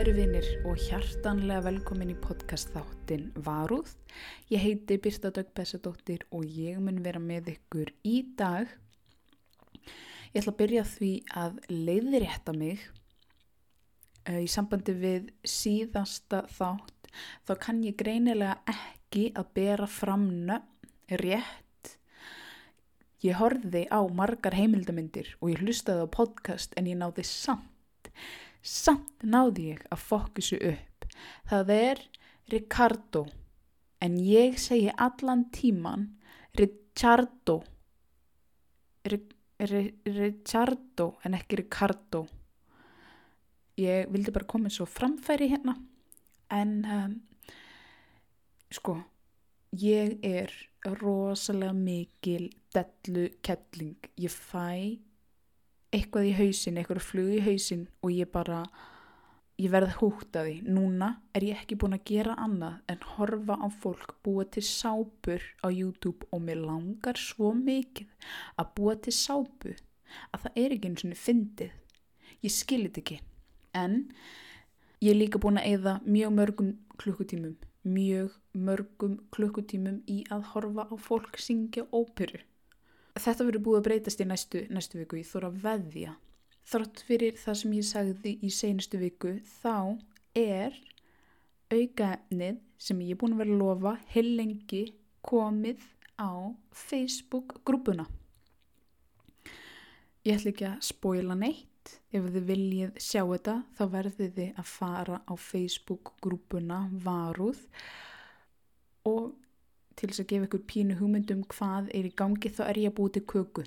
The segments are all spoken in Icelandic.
kæru vinir og hjartanlega velkomin í podcast þáttin Varúð. Ég heiti Birta Dögg Bessadóttir og ég mun vera með ykkur í dag. Ég ætla að byrja því að leiðrétta mig uh, í sambandi við síðasta þátt. Þá kann ég greinilega ekki að bera fram nöfn rétt. Ég horfiði á margar heimildamindir og ég hlustaði á podcast en ég náði samt Samt náði ég að fokkusu upp. Það er Ricardo en ég segi allan tíman Ricciardo. Ricciardo en ekki Ricardo. Ég vildi bara koma svo framfæri hérna en um, sko ég er rosalega mikil dellu kettling. Ég fæ eitthvað í hausin, eitthvað flug í hausin og ég bara, ég verð húgt að því. Núna er ég ekki búin að gera annað en horfa á fólk búa til sápur á YouTube og mér langar svo mikið að búa til sápu að það er ekki eins og fyndið. Ég skilit ekki. En ég er líka búin að eða mjög mörgum klukkutímum, mjög mörgum klukkutímum í að horfa á fólk syngja óperu þetta verður búið að breytast í næstu, næstu viku, ég þóra veðja. Þrátt fyrir það sem ég sagði í seinustu viku, þá er aukaefnið sem ég er búin að vera að lofa heil lengi komið á Facebook-grúpuna. Ég ætla ekki að spóila neitt. Ef þið viljið sjá þetta, þá verðið þið að fara á Facebook-grúpuna Varúð og til þess að gefa ykkur pínu hugmyndum hvað er í gangi þá er ég að búið til köku.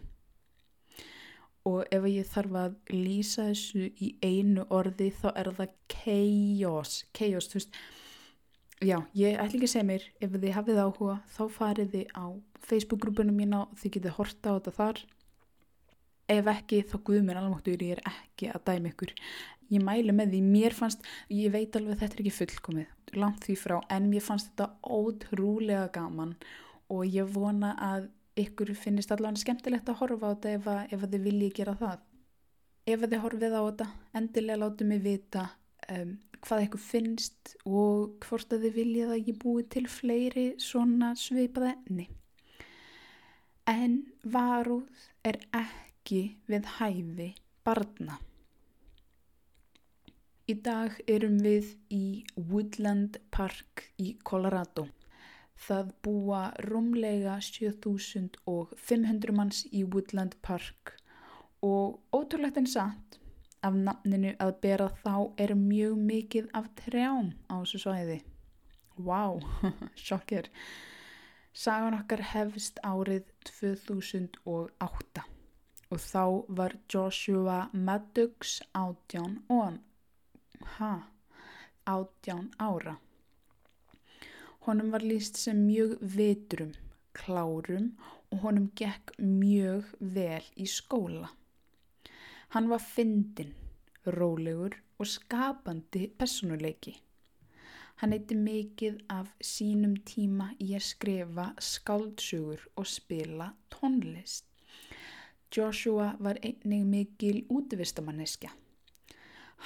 Og ef ég þarf að lýsa þessu í einu orði þá er það chaos. Chaos, þú veist já, ég ætla ekki að segja mér ef þið hafið áhuga þá farið þið á Facebook-grúpunum mína og þið getið horta á þetta þar ef ekki þá guður mér alveg ég er ekki að dæma ykkur. Ég mælu með því, mér fannst ég veit alveg þetta er ekki fullkomið langt því frá, en mér fannst þetta ótrúlega gaman og ég vona að ykkur finnist allavega skemmtilegt að horfa á þetta ef, að, ef að þið viljið gera það. Ef þið horfið á þetta endilega látu mig vita um, hvað ykkur finnst og hvort að þið viljið að ég búi til fleiri svona sveipaða enni en varúð er ekki við hæfi barna Í dag erum við í Woodland Park í Colorado. Það búa rómlega 7500 manns í Woodland Park og ótrúlegt en satt af nafninu að bera þá er mjög mikið af trjám á þessu svæði. Vá, wow, sjokkir. Sagan okkar hefst árið 2008 og þá var Joshua Maddox átján hann ha, átján ára. Honum var líst sem mjög vitrum, klárum og honum gekk mjög vel í skóla. Hann var fyndin, rólegur og skapandi personuleiki. Hann eitti mikið af sínum tíma í að skrifa skáldsögur og spila tónlist. Joshua var einnig mikil útvistamanniska.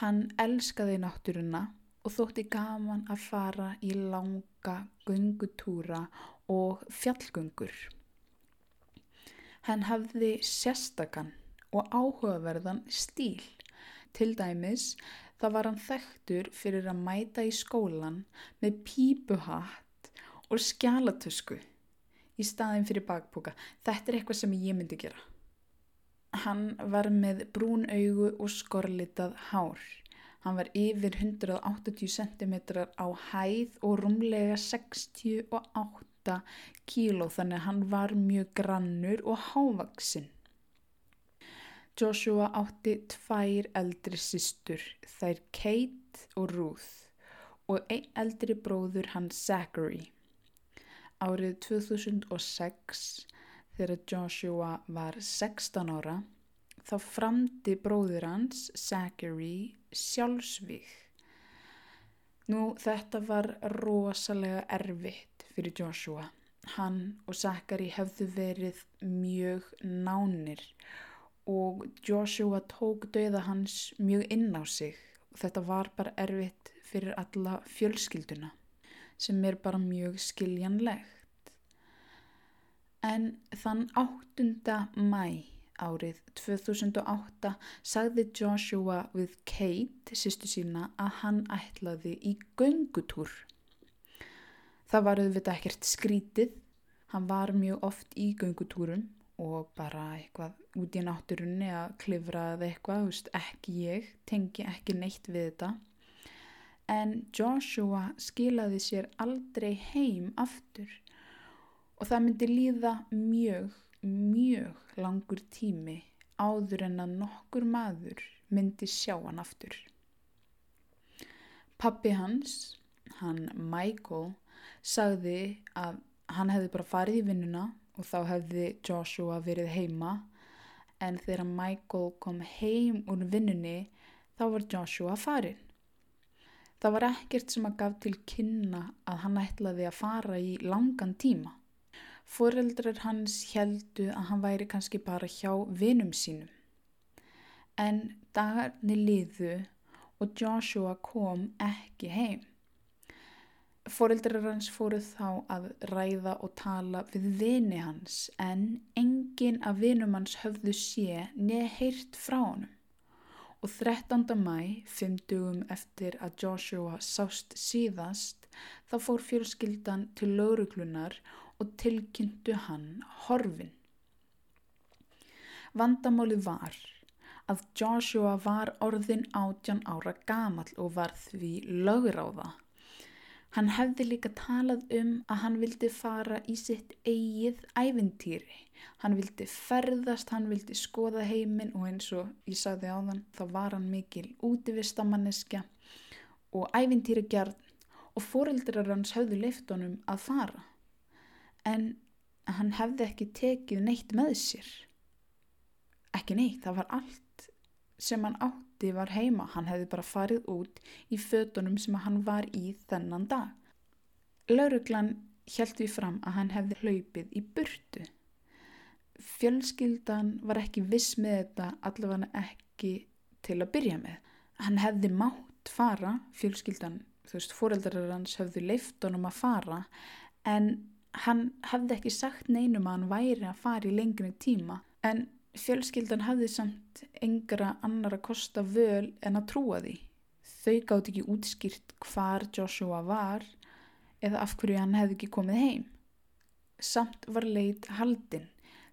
Hann elskaði náttúruna og þótti gaman að fara í langa gungutúra og fjallgungur. Hann hafði sérstakann og áhugaverðan stíl. Til dæmis þá var hann þekktur fyrir að mæta í skólan með pípuhatt og skjálatösku í staðin fyrir bakboka. Þetta er eitthvað sem ég myndi gera. Hann var með brún augu og skorlitað hár. Hann var yfir 180 cm á hæð og rúmlega 68 kíló þannig að hann var mjög grannur og hávaksinn. Joshua átti tvær eldri sýstur, þær Kate og Ruth og einn eldri bróður hann Zachary. Árið 2006 Þegar Joshua var 16 ára þá framdi bróður hans, Zachary, sjálfsvík. Nú þetta var rosalega erfitt fyrir Joshua. Hann og Zachary hefðu verið mjög nánir og Joshua tók döða hans mjög inn á sig þetta var bara erfitt fyrir alla fjölskylduna sem er bara mjög skiljanlegt. En þann 8. mæ árið 2008 sagði Joshua við Kate, sýstu sína, að hann ætlaði í göngutúr. Það var auðvitað ekkert skrítið, hann var mjög oft í göngutúrum og bara eitthvað út í náttúrunni að klifra eða eitthvað, veist, ekki ég, tengi ekki neitt við þetta. En Joshua skilaði sér aldrei heim aftur og það myndi líða mjög, mjög langur tími áður en að nokkur maður myndi sjá hann aftur. Pappi hans, hann Michael, sagði að hann hefði bara farið í vinnuna og þá hefði Joshua verið heima en þegar Michael kom heim úr vinnunni þá var Joshua farin. Það var ekkert sem að gaf til kynna að hann ætlaði að fara í langan tíma. Fóreldrar hans heldu að hann væri kannski bara hjá vinum sínum. En dagarni liðu og Joshua kom ekki heim. Fóreldrar hans fóruð þá að ræða og tala við vini hans en engin af vinum hans höfðu sé neð heyrt frá honum. Og 13. mæ, fimm dugum eftir að Joshua sást síðast, þá fór fjölskyldan til lauruglunar og tilkynntu hann horfin. Vandamálið var að Joshua var orðin átjan ára gamal og var því lögráða. Hann hefði líka talað um að hann vildi fara í sitt eigið ævintýri. Hann vildi ferðast, hann vildi skoða heiminn og eins og ég sagði á þann þá var hann mikil útivistamanniska og ævintýri gjarn og fóreldrar hans höfðu leiftunum að fara en hann hefði ekki tekið neitt með sér. Ekki neitt, það var allt sem hann átti var heima, hann hefði bara farið út í fötunum sem hann var í þennan dag. Lauruglan held við fram að hann hefði hlaupið í burtu. Fjölskyldan var ekki viss með þetta, allavega ekki til að byrja með. Hann hefði mátt fara, fjölskyldan, þú veist, fóreldarar hans hefði leift honum að fara, en Hann hefði ekki sagt neinum að hann væri að fara í lengri tíma en fjölskyldan hefði samt engra annar að kosta völ en að trúa því. Þau gátt ekki útskýrt hvar Joshua var eða af hverju hann hefði ekki komið heim. Samt var leit haldinn,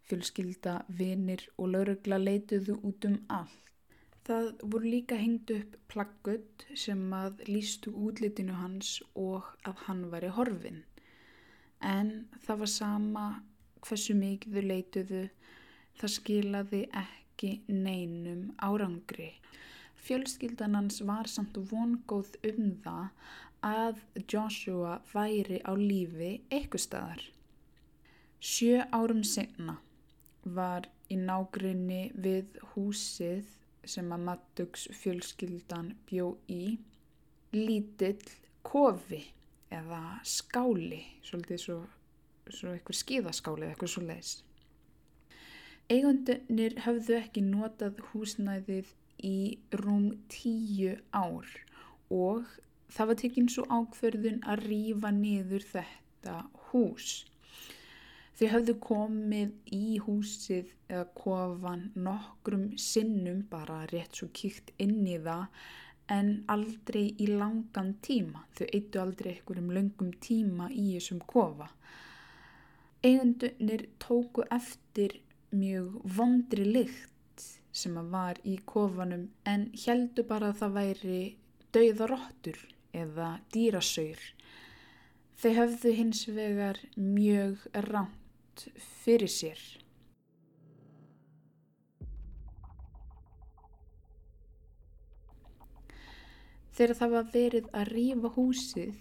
fjölskylda, vinir og laurugla leituðu út um allt. Það voru líka hengt upp plaggut sem að lístu útlitinu hans og að hann væri horfinn en það var sama hversu mikið þau leituðu, það skilaði ekki neinum árangri. Fjölskyldan hans var samt vongóð um það að Joshua væri á lífi eitthvað staðar. Sjö árum senna var í nágrinni við húsið sem að Mattux fjölskyldan bjó í lítill kofi eða skáli, svolítið svo, svo eitthvað skíðaskáli eða eitthvað svo leiðis. Eigundunir höfðu ekki notað húsnæðið í rúm tíu ár og það var tekinn svo ákverðun að rýfa niður þetta hús. Þau höfðu komið í húsið eða kofan nokkrum sinnum bara rétt svo kýkt inn í það en aldrei í langan tíma. Þau eittu aldrei einhverjum löngum tíma í þessum kofa. Eigendunir tóku eftir mjög vondri lykt sem var í kofanum en heldu bara að það væri dauðarottur eða dýrasaur. Þau höfðu hins vegar mjög ránt fyrir sér. Þegar það var verið að rýfa húsið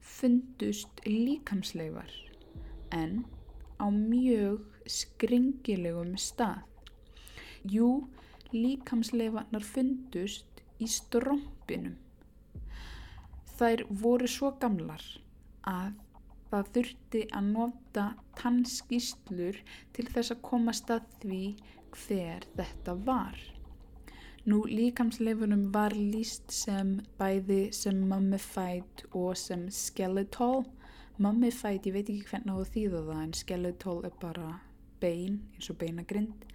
fundust líkamsleifar en á mjög skringilegum stað. Jú, líkamsleifarnar fundust í strómpinum. Þær voru svo gamlar að það þurfti að nota tannskýslur til þess að komast að því hver þetta var. Nú líkamsleifunum var líst sem bæði sem mummified og sem skeletal. Mummified, ég veit ekki hvernig það þýða það en skeletal er bara bein eins og beinagrind.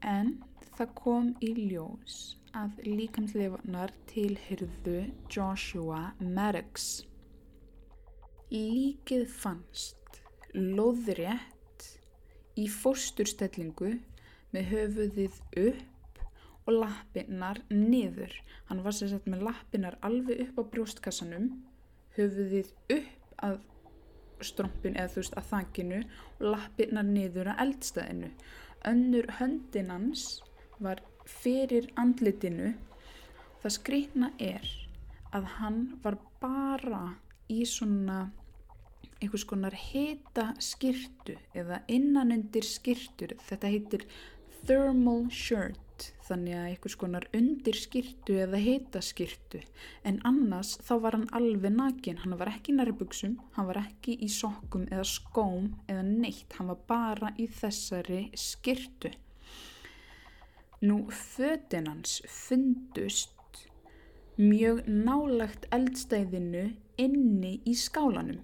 En það kom í ljós að líkamsleifunar tilhyrðu Joshua Maddox. Líkið fannst loðrétt í fórsturstellingu með höfuðið upp og lappinnar niður. Hann var sér sett með lappinnar alveg upp á brjóstkassanum, höfuðið upp að strompin eða þú veist að þakkinu og lappinnar niður að eldstæðinu. Önnur höndinans var fyrir andlitinu. Það skrikna er að hann var bara í svona einhvers konar hita skirtu eða innanundir skirtur. Þetta heitir thermal shirt þannig að einhvers konar undir skirtu eða heita skirtu en annars þá var hann alveg nakin hann var ekki í nærbuksum, hann var ekki í sokkum eða skóm eða neitt. Hann var bara í þessari skirtu nú fötin hans fundust mjög nálagt eldstæðinu inni í skálanum.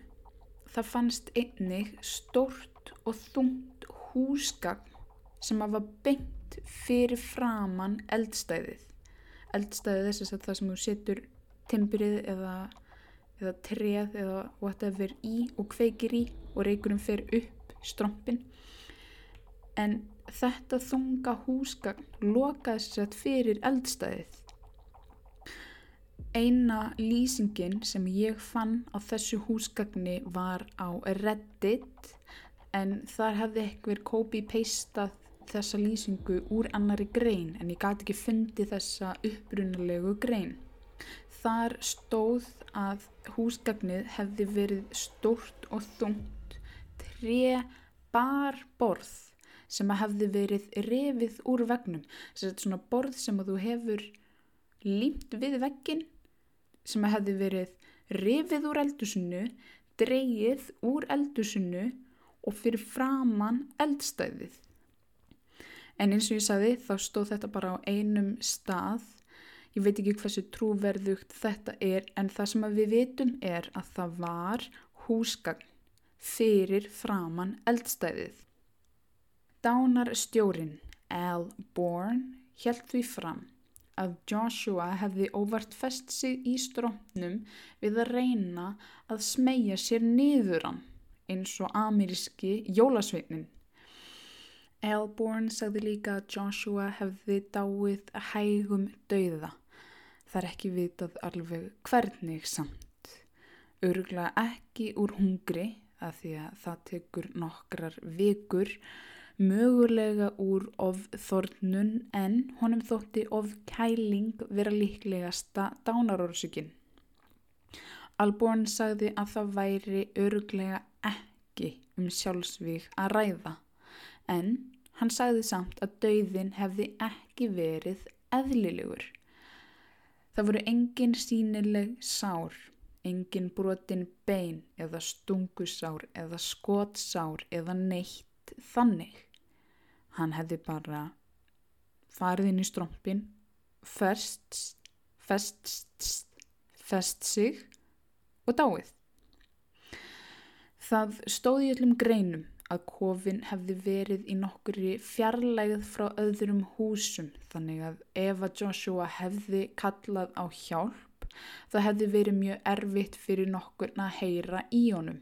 Það fannst einnig stort og þungt húsgagn sem hafa beint fyrir framann eldstæðið. Eldstæðið þess að það sem þú setur timbrið eða, eða treð eða whatever í og kveikir í og reykurum fer upp strompin. En þetta þunga húsgagn lokaði sér sett fyrir eldstæðið. Eina lýsingin sem ég fann á þessu húsgagni var á Reddit en þar hefði eitthvað copy-pastað þessa lýsingu úr annari grein en ég gæti ekki fundið þessa upprunalegu grein. Þar stóð að húsgagnið hefði verið stórt og þungt, tre bar borð sem að hefði verið revið úr vegnum. Þetta er svona borð sem að þú hefur límt við veggin sem að hefði verið revið úr eldusinu, dreyið úr eldusinu og fyrir framann eldstæðið. En eins og ég sagði þá stóð þetta bara á einum stað. Ég veit ekki hversu trúverðugt þetta er en það sem við vitum er að það var húsgagn fyrir framann eldstæðið. Dánarstjórin Al Bourne held því fram að Joshua hefði óvart fest sig í stróknum við að reyna að smegja sér niður hann eins og ameríski jólasveitnin. Elborn sagði líka að Joshua hefði dáið hægum dauða. Það er ekki vitað alveg hvernig samt. Örgla ekki úr hungri að því að það tekur nokkrar vikur, mögulega úr ofþornun en honum þótti ofkæling vera líklegasta dánarórsökin. Alborn sagði að það væri örglega ekki um sjálfsvík að ræða en Hann sagði samt að dauðin hefði ekki verið eðlilegur. Það voru engin sínileg sár, engin brotin bein eða stungusár eða skotsár eða neitt þannig. Hann hefði bara farið inn í strómpin, fest, fest, fest sig og dáið. Það stóði öllum greinum að kofin hefði verið í nokkuri fjarlægð frá öðrum húsum þannig að ef að Joshua hefði kallað á hjálp það hefði verið mjög erfitt fyrir nokkurna að heyra í honum.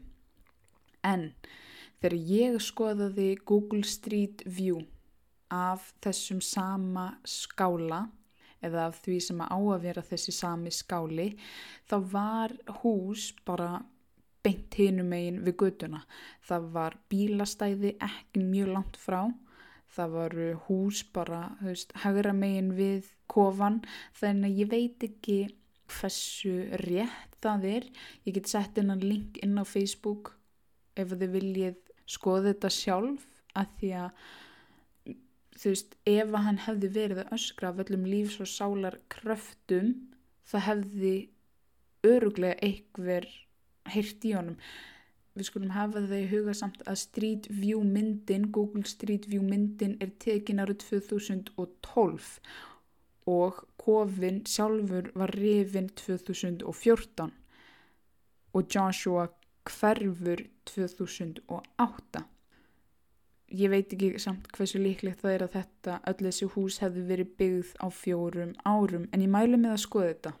En þegar ég skoðaði Google Street View af þessum sama skála eða af því sem að á að vera þessi sami skáli þá var hús bara beint hinum megin við göduna. Það var bílastæði ekki mjög langt frá, það varu hús bara, veist, hagra megin við kofan, þannig að ég veit ekki hversu rétt það er. Ég get sett innan link inn á Facebook ef þið viljið skoða þetta sjálf að því að þú veist, ef að hann hefði verið að öskra af öllum lífs og sálar kröftum, það hefði öruglega einhver heyrt í honum við skulum hafa það í huga samt að Street View myndin, Google Street View myndin er tekin árið 2012 og kofin sjálfur var rifin 2014 og Joshua hverfur 2008. Ég veit ekki samt hversu líklegt það er að þetta öll þessi hús hefði verið byggð á fjórum árum en ég mælu með að skoða þetta.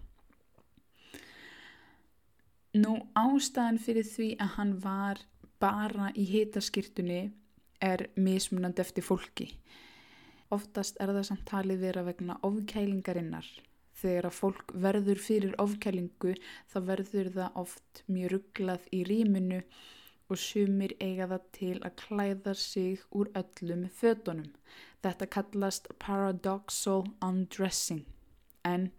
Nú ástæðan fyrir því að hann var bara í hitaskirtunni er mismunandi eftir fólki. Oftast er það samt talið vera vegna ofkælingarinnar. Þegar að fólk verður fyrir ofkælingu þá verður það oft mjög rugglað í rýminu og sumir eiga það til að klæða sig úr öllum fötunum. Þetta kallast paradoxal undressing en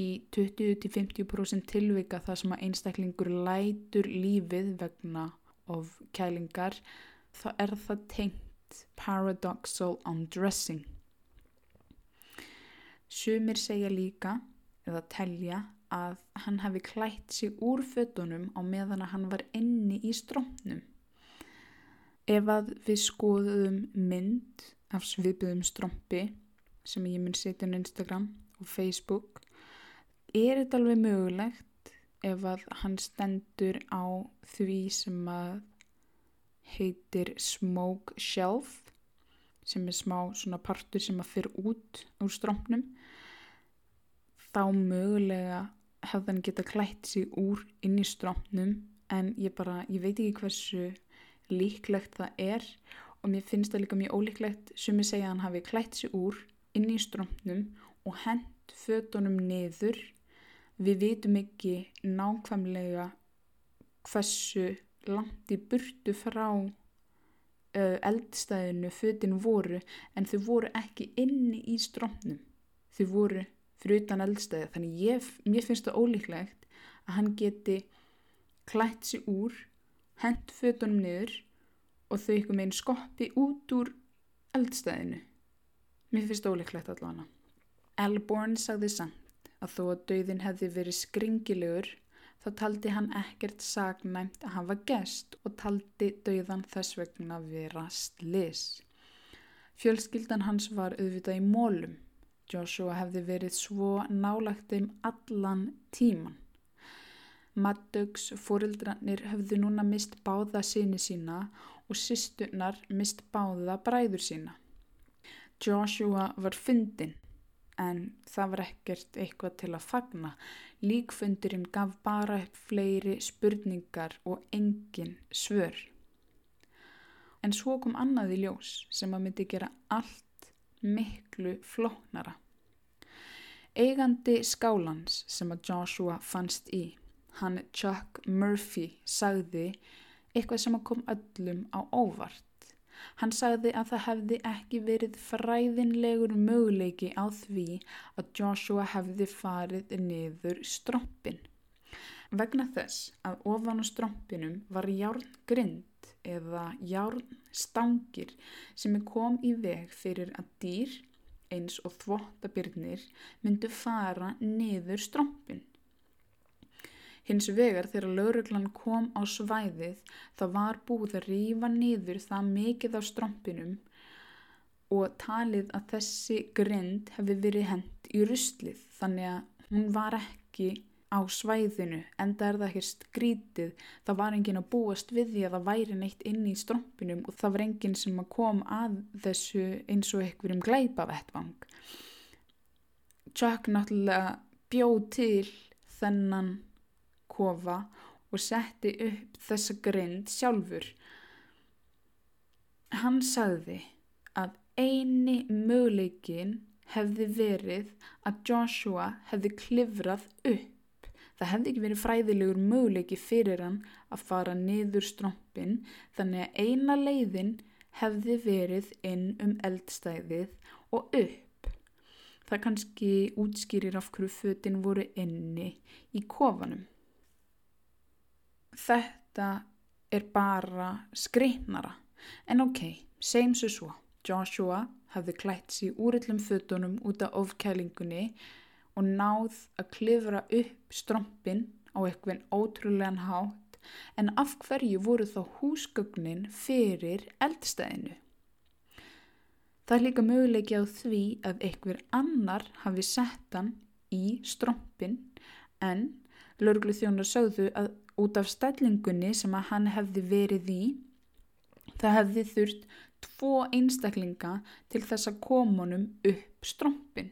í 20-50% tilvika það sem að einstaklingur lætur lífið vegna of kælingar þá er það tengt paradoxal undressing. Sumir segja líka eða telja að hann hefði klætt sig úr fötunum á meðan að hann var inni í stróknum. Ef að við skoðum mynd af svipiðum strómpi sem ég mun setja á Instagram og Facebook er þetta alveg mögulegt ef að hann stendur á því sem að heitir Smoke Shelf sem er smá svona partur sem að fyrir út úr strómnum þá mögulega hefði hann geta klætt sig úr inn í strómnum en ég bara, ég veit ekki hversu líklegt það er. Og mér finnst það líka mjög ólíklegt sem ég segja að hann hafi klætt sig úr inn í strómnum og hent fötunum niður við vitum ekki nákvæmlega hversu langt í burtu frá uh, eldstæðinu fötin voru en þau voru ekki inni í strómnum þau voru fyrir utan eldstæði þannig ég, mér finnst það ólíklegt að hann geti klætt sér úr hent fötunum niður og þau ykkur meginn skoppi út úr eldstæðinu. Mér finnst það ólíklegt allavega. Elborn sagði samt að þó að dauðin hefði verið skringilegur þá taldi hann ekkert sagnæmt að hafa gest og taldi dauðan þess vegna vera slis. Fjölskyldan hans var auðvitað í mólum. Joshua hefði verið svo nálagt um allan tíman. Maddugs fórildranir hefði núna mist báða síni sína og sýsturnar mist báða bræður sína. Joshua var fyndin en það var ekkert eitthvað til að fagna. Líkfundurinn gaf bara upp fleiri spurningar og engin svör. En svo kom annað í ljós sem að myndi gera allt miklu flóknara. Eigandi skálans sem að Joshua fannst í, hann Chuck Murphy, sagði eitthvað sem að kom öllum á óvart. Hann sagði að það hefði ekki verið fræðinlegur möguleiki á því að Joshua hefði farið niður strompin. Vegna þess að ofan á strompinum var járngrind eða járnstangir sem kom í veg fyrir að dýr eins og þvottabirnir myndu fara niður strompin. Hins vegar þegar lauruglan kom á svæðið þá var búið að rýfa niður það mikið á strompinum og talið að þessi grind hefði verið hend í ruslið þannig að hún var ekki á svæðinu en það er það ekki skrítið. Það var engin að búast við því að það væri neitt inn í strompinum og það var engin sem að kom að þessu eins og einhverjum glæpavettvang. Chuck náttúrulega bjóð til þennan kofa og setti upp þessa grind sjálfur. Hann sagði að eini möguleikin hefði verið að Joshua hefði klifrað upp. Það hefði ekki verið fræðilegur möguleiki fyrir hann að fara niður strompin þannig að eina leiðin hefði verið inn um eldstæðið og upp. Það kannski útskýrir af hverju fötin voru inni í kofanum þetta er bara skrifnara. En ok, segjum svo svo. Joshua hafði klætt sér úrillum fötunum út af ofkælingunni og náð að klifra upp strompin á eitthvað ótrúlegan hátt en af hverju voru þá húsgögnin fyrir eldstæðinu? Það er líka möguleiki á því að einhver annar hafi sett hann í strompin en lauruglu þjónar sögðu að út af stællingunni sem að hann hefði verið í það hefði þurft tvo einstaklinga til þess að komunum upp strompin.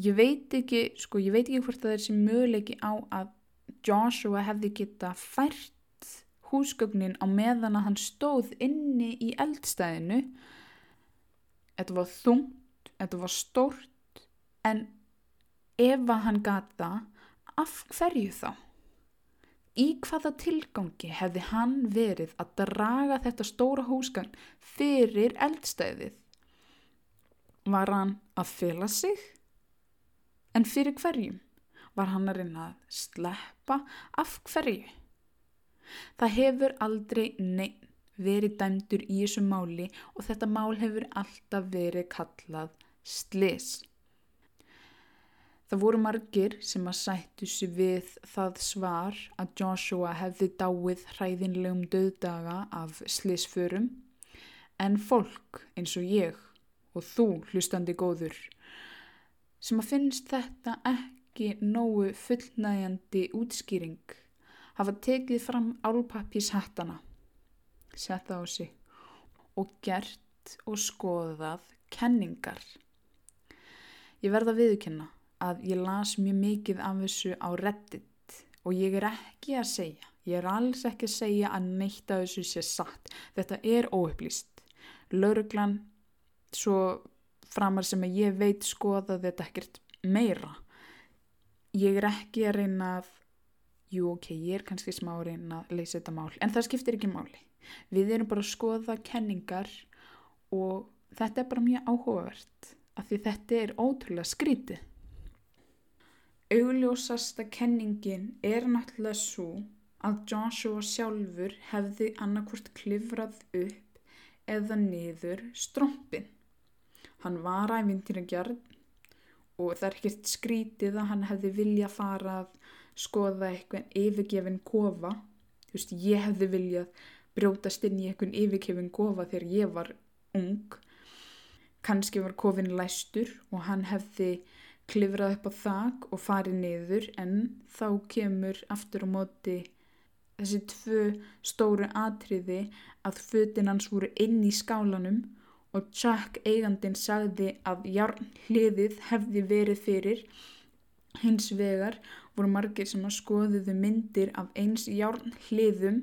Ég veit ekki sko ég veit ekki hvort það er sem möguleiki á að Joshua hefði geta fært húsgögnin á meðan að hann stóð inni í eldstæðinu. Þetta var þungt þetta var stórt en ef að hann gata af hverju þá? Í hvaða tilgangi hefði hann verið að draga þetta stóra húsgang fyrir eldstæðið? Var hann að fela sig? En fyrir hverjum? Var hann að reyna að sleppa af hverju? Það hefur aldrei neinn verið dæmdur í þessu máli og þetta mál hefur alltaf verið kallað slis. Það voru margir sem að sættu sér við það svar að Joshua hefði dáið hræðinlegum döðdaga af slisförum en fólk eins og ég og þú hlustandi góður sem að finnst þetta ekki nógu fullnægjandi útskýring hafa tekið fram álpappis hattana, sett það á sig og gert og skoðað kenningar. Ég verða viðkynna að ég las mjög mikið af þessu á reddit og ég er ekki að segja, ég er alls ekki að segja að neitt af þessu sé satt. Þetta er óupplýst. Lauruglan, svo framar sem að ég veit skoða þetta ekkert meira. Ég er ekki að reyna að, jú ok, ég er kannski smá að reyna að leysa þetta mál, en það skiptir ekki máli. Við erum bara að skoða kenningar og þetta er bara mjög áhugavert af því þetta er ótrúlega skrítið. Augljósasta kenningin er náttúrulega svo að Joshua sjálfur hefði annarkvort klifrað upp eða niður strompin. Hann var ævintýragjarn og það er ekkert skrítið að hann hefði vilja fara að skoða eitthvað yfirgefin kofa. Þú veist, ég hefði viljað brjótast inn í eitthvað yfirgefin kofa þegar ég var ung. Kanski var kofin læstur og hann hefði klifrað upp á þak og farið niður en þá kemur aftur á móti þessi tvö stóru atriði að fötin hans voru inn í skálanum og Chuck eigandin sagði að hliðið hefði verið fyrir. Hins vegar voru margir sem að skoðuðu myndir af eins jarn hliðum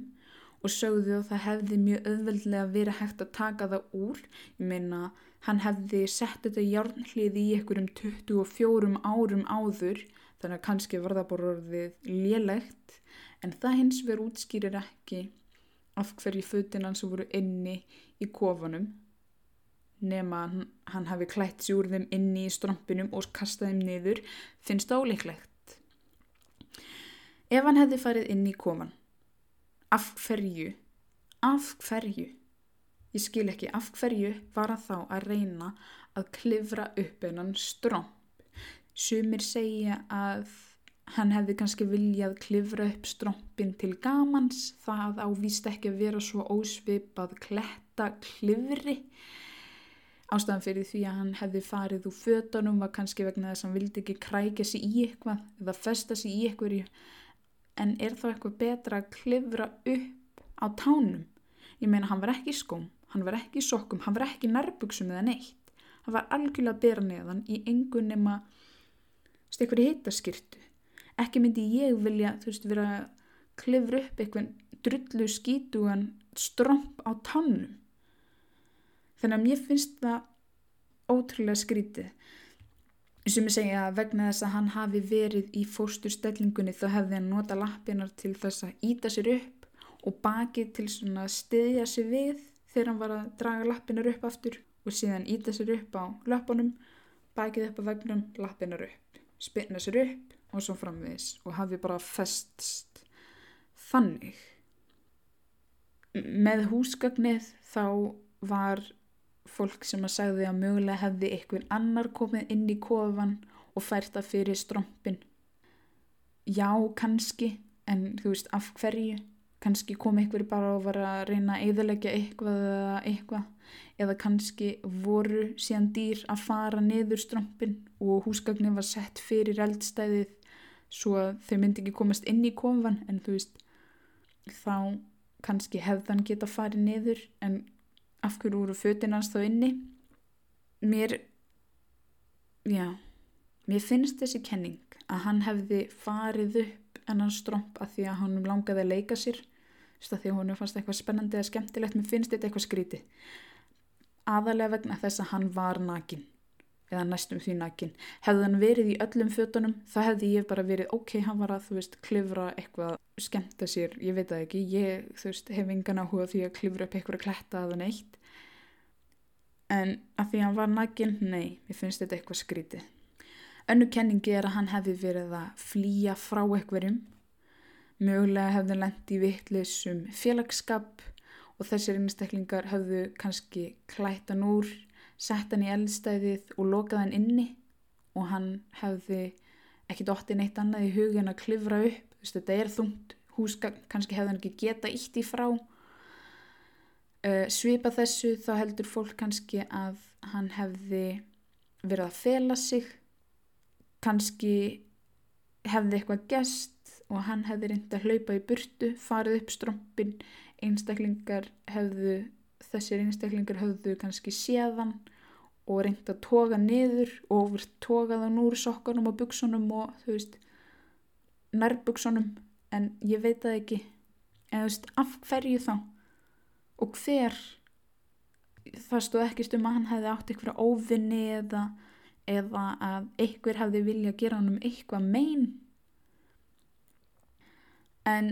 og sögðu að það hefði mjög öðveldlega verið hægt að taka það úr. Ég meina að Hann hefði sett þetta járnhlið í einhverjum 24 árum áður þannig að kannski var það bara orðið lélegt en það hins verið útskýrir ekki af hverju fötina sem voru inni í kofanum nema hann, hann hafi klætt sér úr þeim inni í strompinum og kastað þeim niður finnst það óleiklegt. Ef hann hefði farið inn í kofan, af hverju, af hverju Ég skil ekki af hverju var að þá að reyna að klifra upp einan stromp. Sumir segja að hann hefði kannski viljað klifra upp strompin til gamans. Það ávist ekki að vera svo ósvipað kletta klifri. Ástæðan fyrir því að hann hefði farið úr fötunum var kannski vegna þess að hann vildi ekki krækja sér í eitthvað eða festa sér í eitthvað. En er þá eitthvað betra að klifra upp á tánum? Ég meina hann var ekki skóm Hann var ekki í sokkum, hann var ekki í nærbuksum eða neitt. Hann var algjörlega að bera neðan í engun nema stekkur í heitaskirtu. Ekki myndi ég vilja, þú veist, vera að klifra upp eitthvað drullu skítugan stromp á tannum. Þannig að mér finnst það ótrúlega skrítið. Sem ég segja að vegna þess að hann hafi verið í fórsturstellingunni þá hefði hann nota lappinar til þess að íta sér upp og bakið til svona að styðja sér við þegar hann var að draga lappinur upp aftur og síðan íta sér upp á lappunum, bakið upp á vegnum, lappinur upp, spinna sér upp og svo framviðis og hafi bara festst þannig. Með húsgagnið þá var fólk sem að sagði að mögulega hefði einhver annar komið inn í kofan og fært það fyrir strompin. Já, kannski, en þú veist af hverju? Kannski kom einhver bara og var að reyna að eðalegja eitthvað eða eitthvað. Eða kannski voru síðan dýr að fara niður strömpin og húsgagnin var sett fyrir eldstæðið svo að þau myndi ekki komast inn í kofan en þú veist þá kannski hefðan geta farið niður en af hverju voru fötinans þá inni? Mér já mér finnst þessi kenning að hann hefði farið upp en hann stromp að því að hann langaði að leika sér því að hún fannst eitthvað spennandi eða skemmtilegt mér finnst þetta eitthvað skríti aðalega vegna þess að hann var nakin eða næstum því nakin hefði hann verið í öllum fötunum þá hefði ég bara verið ok, hann var að þú veist klifra eitthvað, skemmta sér ég veit það ekki, ég þú veist hef engan áhuga því að klifra upp eitthvað kletta eða neitt. En að því hann var nakin, nei mér finnst þetta eitthvað skríti önnu kenningi er að hann hefði verið að flýja frá eitthverjum mögulega lendt í vittlisum félagsskap og þessir einstaklingar hafðu kannski klætt hann úr, sett hann í eldstæðið og lokað hann inni og hann hefði ekki dótti neitt annað í hugin að klifra upp, þú veist þetta er þungt húsgagn, kannski hefði hann ekki geta ítt í frá. Uh, svipa þessu þá heldur fólk kannski að hann hefði verið að fela sig, kannski hefði eitthvað gest og hann hefði reyndið að hlaupa í burtu, farið upp strömpin einstaklingar hefðu, þessir einstaklingar hefðu kannski séðan og reyndi að toga niður og toga þann úr sokkanum og buksunum og þú veist nærbuksunum. En ég veit það ekki. En þú veist af hverju þá? Og hver? Það stóð ekki stum að hann hefði átt eitthvað óvinni eða, eða að einhver hefði vilja að gera hann um eitthvað megin en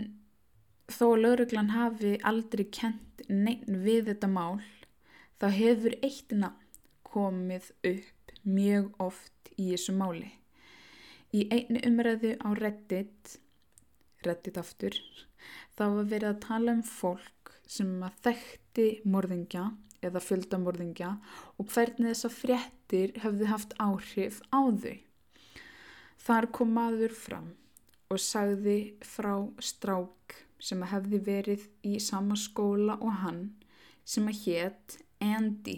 þó að lauruglan hafi aldrei kent neinn við þetta mál þá hefur eitt nafn komið upp mjög oft í þessu máli. Í einni umræðu á Reddit, Reddit aftur, þá var verið að tala um fólk sem að þekkti morðingja eða fjöldamorðingja og hvernig þessa fréttir hefði haft áhrif á þau. Þar kom maður fram og sagði frá strák sem hefði verið í sama skóla og hann sem að hétt Andy.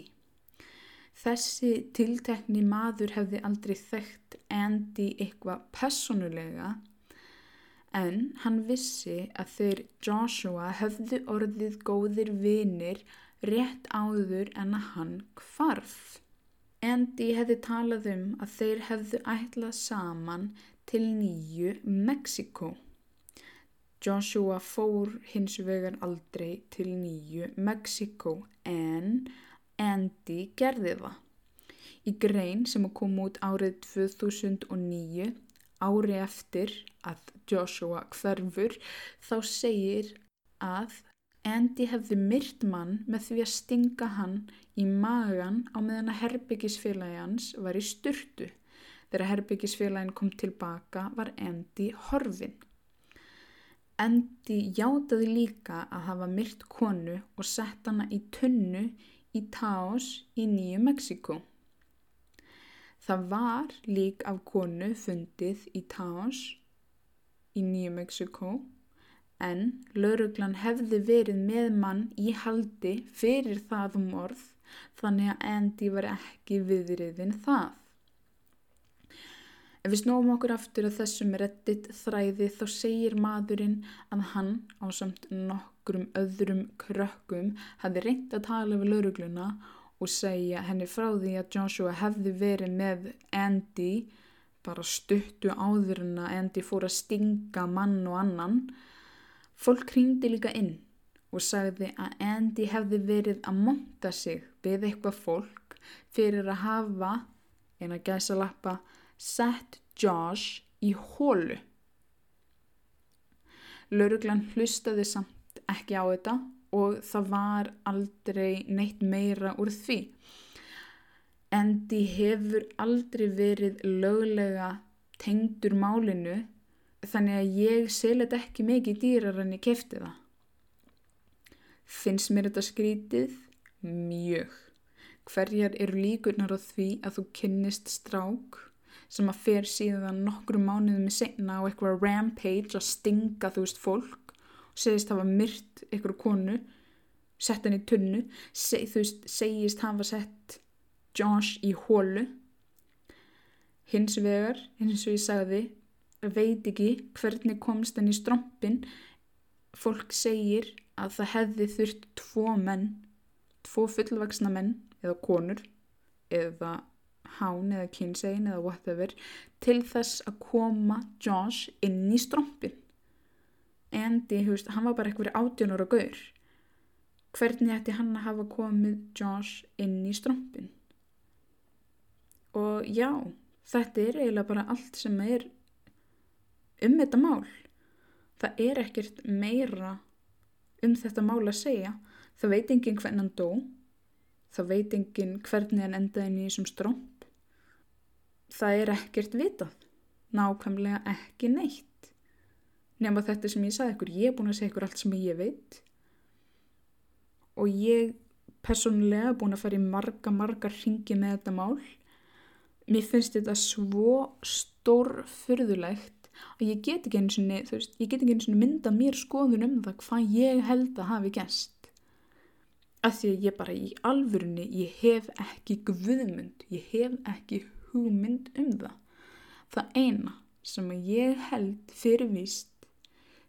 Þessi tiltekni maður hefði aldrei þekkt Andy eitthvað personulega en hann vissi að þeir Joshua hefðu orðið góðir vinir rétt áður en að hann kvarf. Andy hefði talað um að þeir hefðu ætlað saman til nýju Mexiko. Joshua fór hins vegar aldrei til nýju Mexiko en Andy gerði það. Í grein sem kom út árið 2009 ári eftir að Joshua hverfur þá segir að Andy hefði myrt mann með því að stinga hann í magan á meðan að herbyggisfélagi hans var í styrtu. Þegar herbyggisfélagin kom tilbaka var Andy horfinn. Endi játaði líka að hafa myrt konu og sett hana í tunnu í Taos í Nýju Mexiko. Það var lík af konu fundið í Taos í Nýju Mexiko en lauruglan hefði verið með mann í haldi fyrir það um orð þannig að Endi var ekki viðriðin það. Ef við snóum okkur aftur að þessum reddit þræði þá segir maðurinn að hann á samt nokkrum öðrum krökkum hafi reynd að tala við laurugluna og segja henni frá því að Joshua hefði verið með Andy bara stuttu áður en að Andy fór að stinga mann og annan. Fólk ringdi líka inn og sagði að Andy hefði verið að monta sig við eitthvað fólk fyrir að hafa, en að gæsa lappa, sett Josh í hólu. Lauruglan hlustaði samt ekki á þetta og það var aldrei neitt meira úr því. Endi hefur aldrei verið löglega tengdur málinu þannig að ég selet ekki mikið dýrar en ég kefti það. Finnst mér þetta skrítið? Mjög. Hverjar eru líkurnar á því að þú kynnist strák? Sem að fer síðan nokkru mánuðum í segna á eitthvað rampage að stinga þú veist fólk. Segist hafa myrt ykkur konu sett henni í tunnu seg, þú veist, segist hafa sett Josh í hólu hins vegar eins og ég sagði veit ekki hvernig komst henni í strompin fólk segir að það hefði þurft tvo menn tvo fullvaksna menn eða konur eða hán eða kynsegin eða whatever til þess að koma Josh inn í strompin. Andy, veist, hann var bara eitthvað átjónur og gaur. Hvernig ætti hann að hafa komið Josh inn í strompin? Og já þetta er eiginlega bara allt sem er um þetta mál. Það er ekkert meira um þetta mál að segja. Það veit enginn hvernig hann dó. Það veit enginn hvernig hann endaði þessum stromp það er ekkert vitað. Nákvæmlega ekki neitt. Nema þetta sem ég sagði ykkur. Ég er búin að segja ykkur allt sem ég veit. Og ég personlega er búin að fara í marga marga ringi með þetta mál. Mér finnst þetta svo stór fyrðulegt og ég get ekki eins og mynda mér skoðun um það hvað ég held að hafi gæst af því að ég bara í alvörunni ég hef ekki guðmynd ég hef ekki hugmynd um það. Það eina sem ég held fyrirvist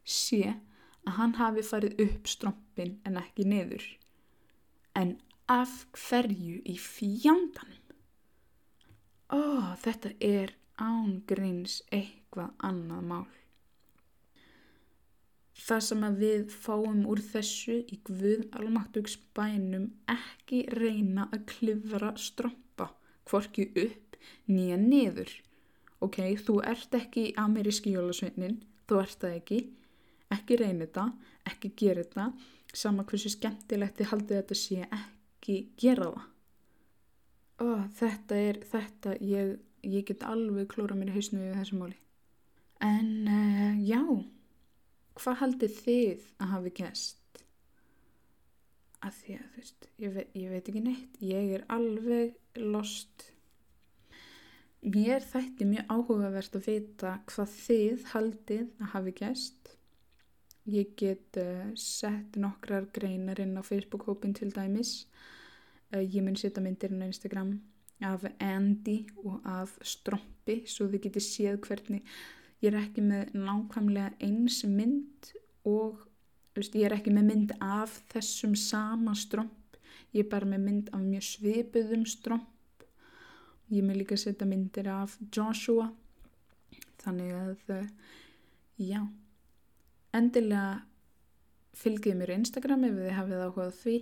sé að hann hafi farið upp strompin en ekki niður. En af hverju í fjandanum? Ó, þetta er ángreins eitthvað annað mál. Það sem að við fáum úr þessu í Guð almaktugs bænum ekki reyna að klifra strompa, hvorki upp nýja niður. Ok, þú ert ekki ameríski jólasveinin, þú ert það ekki, ekki reyna þetta, ekki gera þetta, sama hversu skemmtilegt þið haldið þetta sé ekki gera það oh, þetta er þetta, ég, ég get alveg klóra mér í hausnu við þessu móli. En uh, já, hvað haldið þið að hafi gæst? Að því að þú veist, ég, ve ég veit ekki neitt, ég er alveg lost. Mér þætti mjög áhugavert að vita hvað þið haldið að hafi gæst. Ég get uh, sett nokkrar greinar inn á Facebook-hópin til dæmis Ég mun setja myndirinn á Instagram af Andy og af Strompi svo þið getið séð hvernig ég er ekki með nákvæmlega eins mynd og veist, ég er ekki með mynd af þessum sama Stromp. Ég er bara með mynd af mjög svipuðum Stromp. Ég mun líka setja myndir af Joshua. Þannig að, já, endilega fylgið mér Instagram ef þið hafið áhugað því.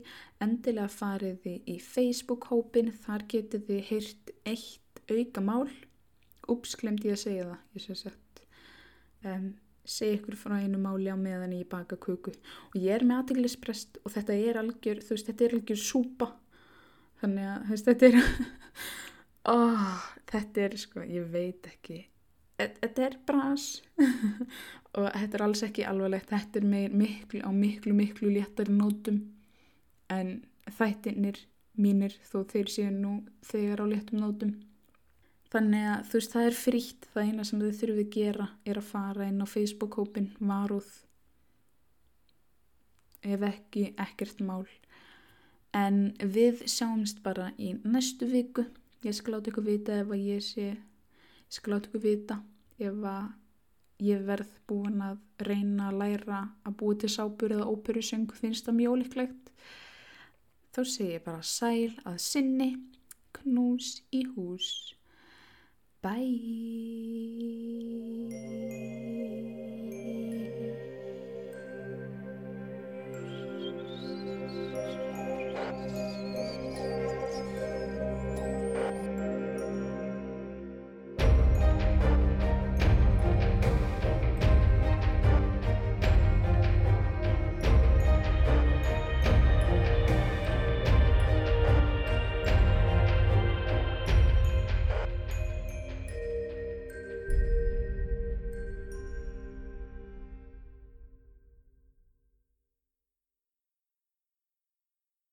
Endilega farið þið í Facebook hópin þar getið þið heyrt eitt auka mál. Ups, glemt ég að segja það. Ég sé sett um, segja ykkur frá einu máli á meðan ég baka kuku og ég er með aðteglisprest og þetta er algjör þú veist, þetta er algjör súpa. Þannig að veist, þetta er oh, þetta er sko, ég veit ekki. Þetta er bras. Og þetta er alls ekki alvarlegt. Þetta er meir miklu á miklu miklu léttari nótum en þættinir mínir þó þeir séu nú þegar á léttum nótum. Þannig að þú veist það er frítt. Það eina sem þau þurfið að gera er að fara inn á Facebook-hópin varuð ef ekki ekkert mál. En við sjáumst bara í næstu viku ég skal láta ykkur vita ef að ég sé ég skal láta ykkur vita ef að ég verð búin að reyna að læra að búi til sápur eða óperusöng finnst það mjög líklegt þá segir ég bara sæl að sinni knús í hús. Bye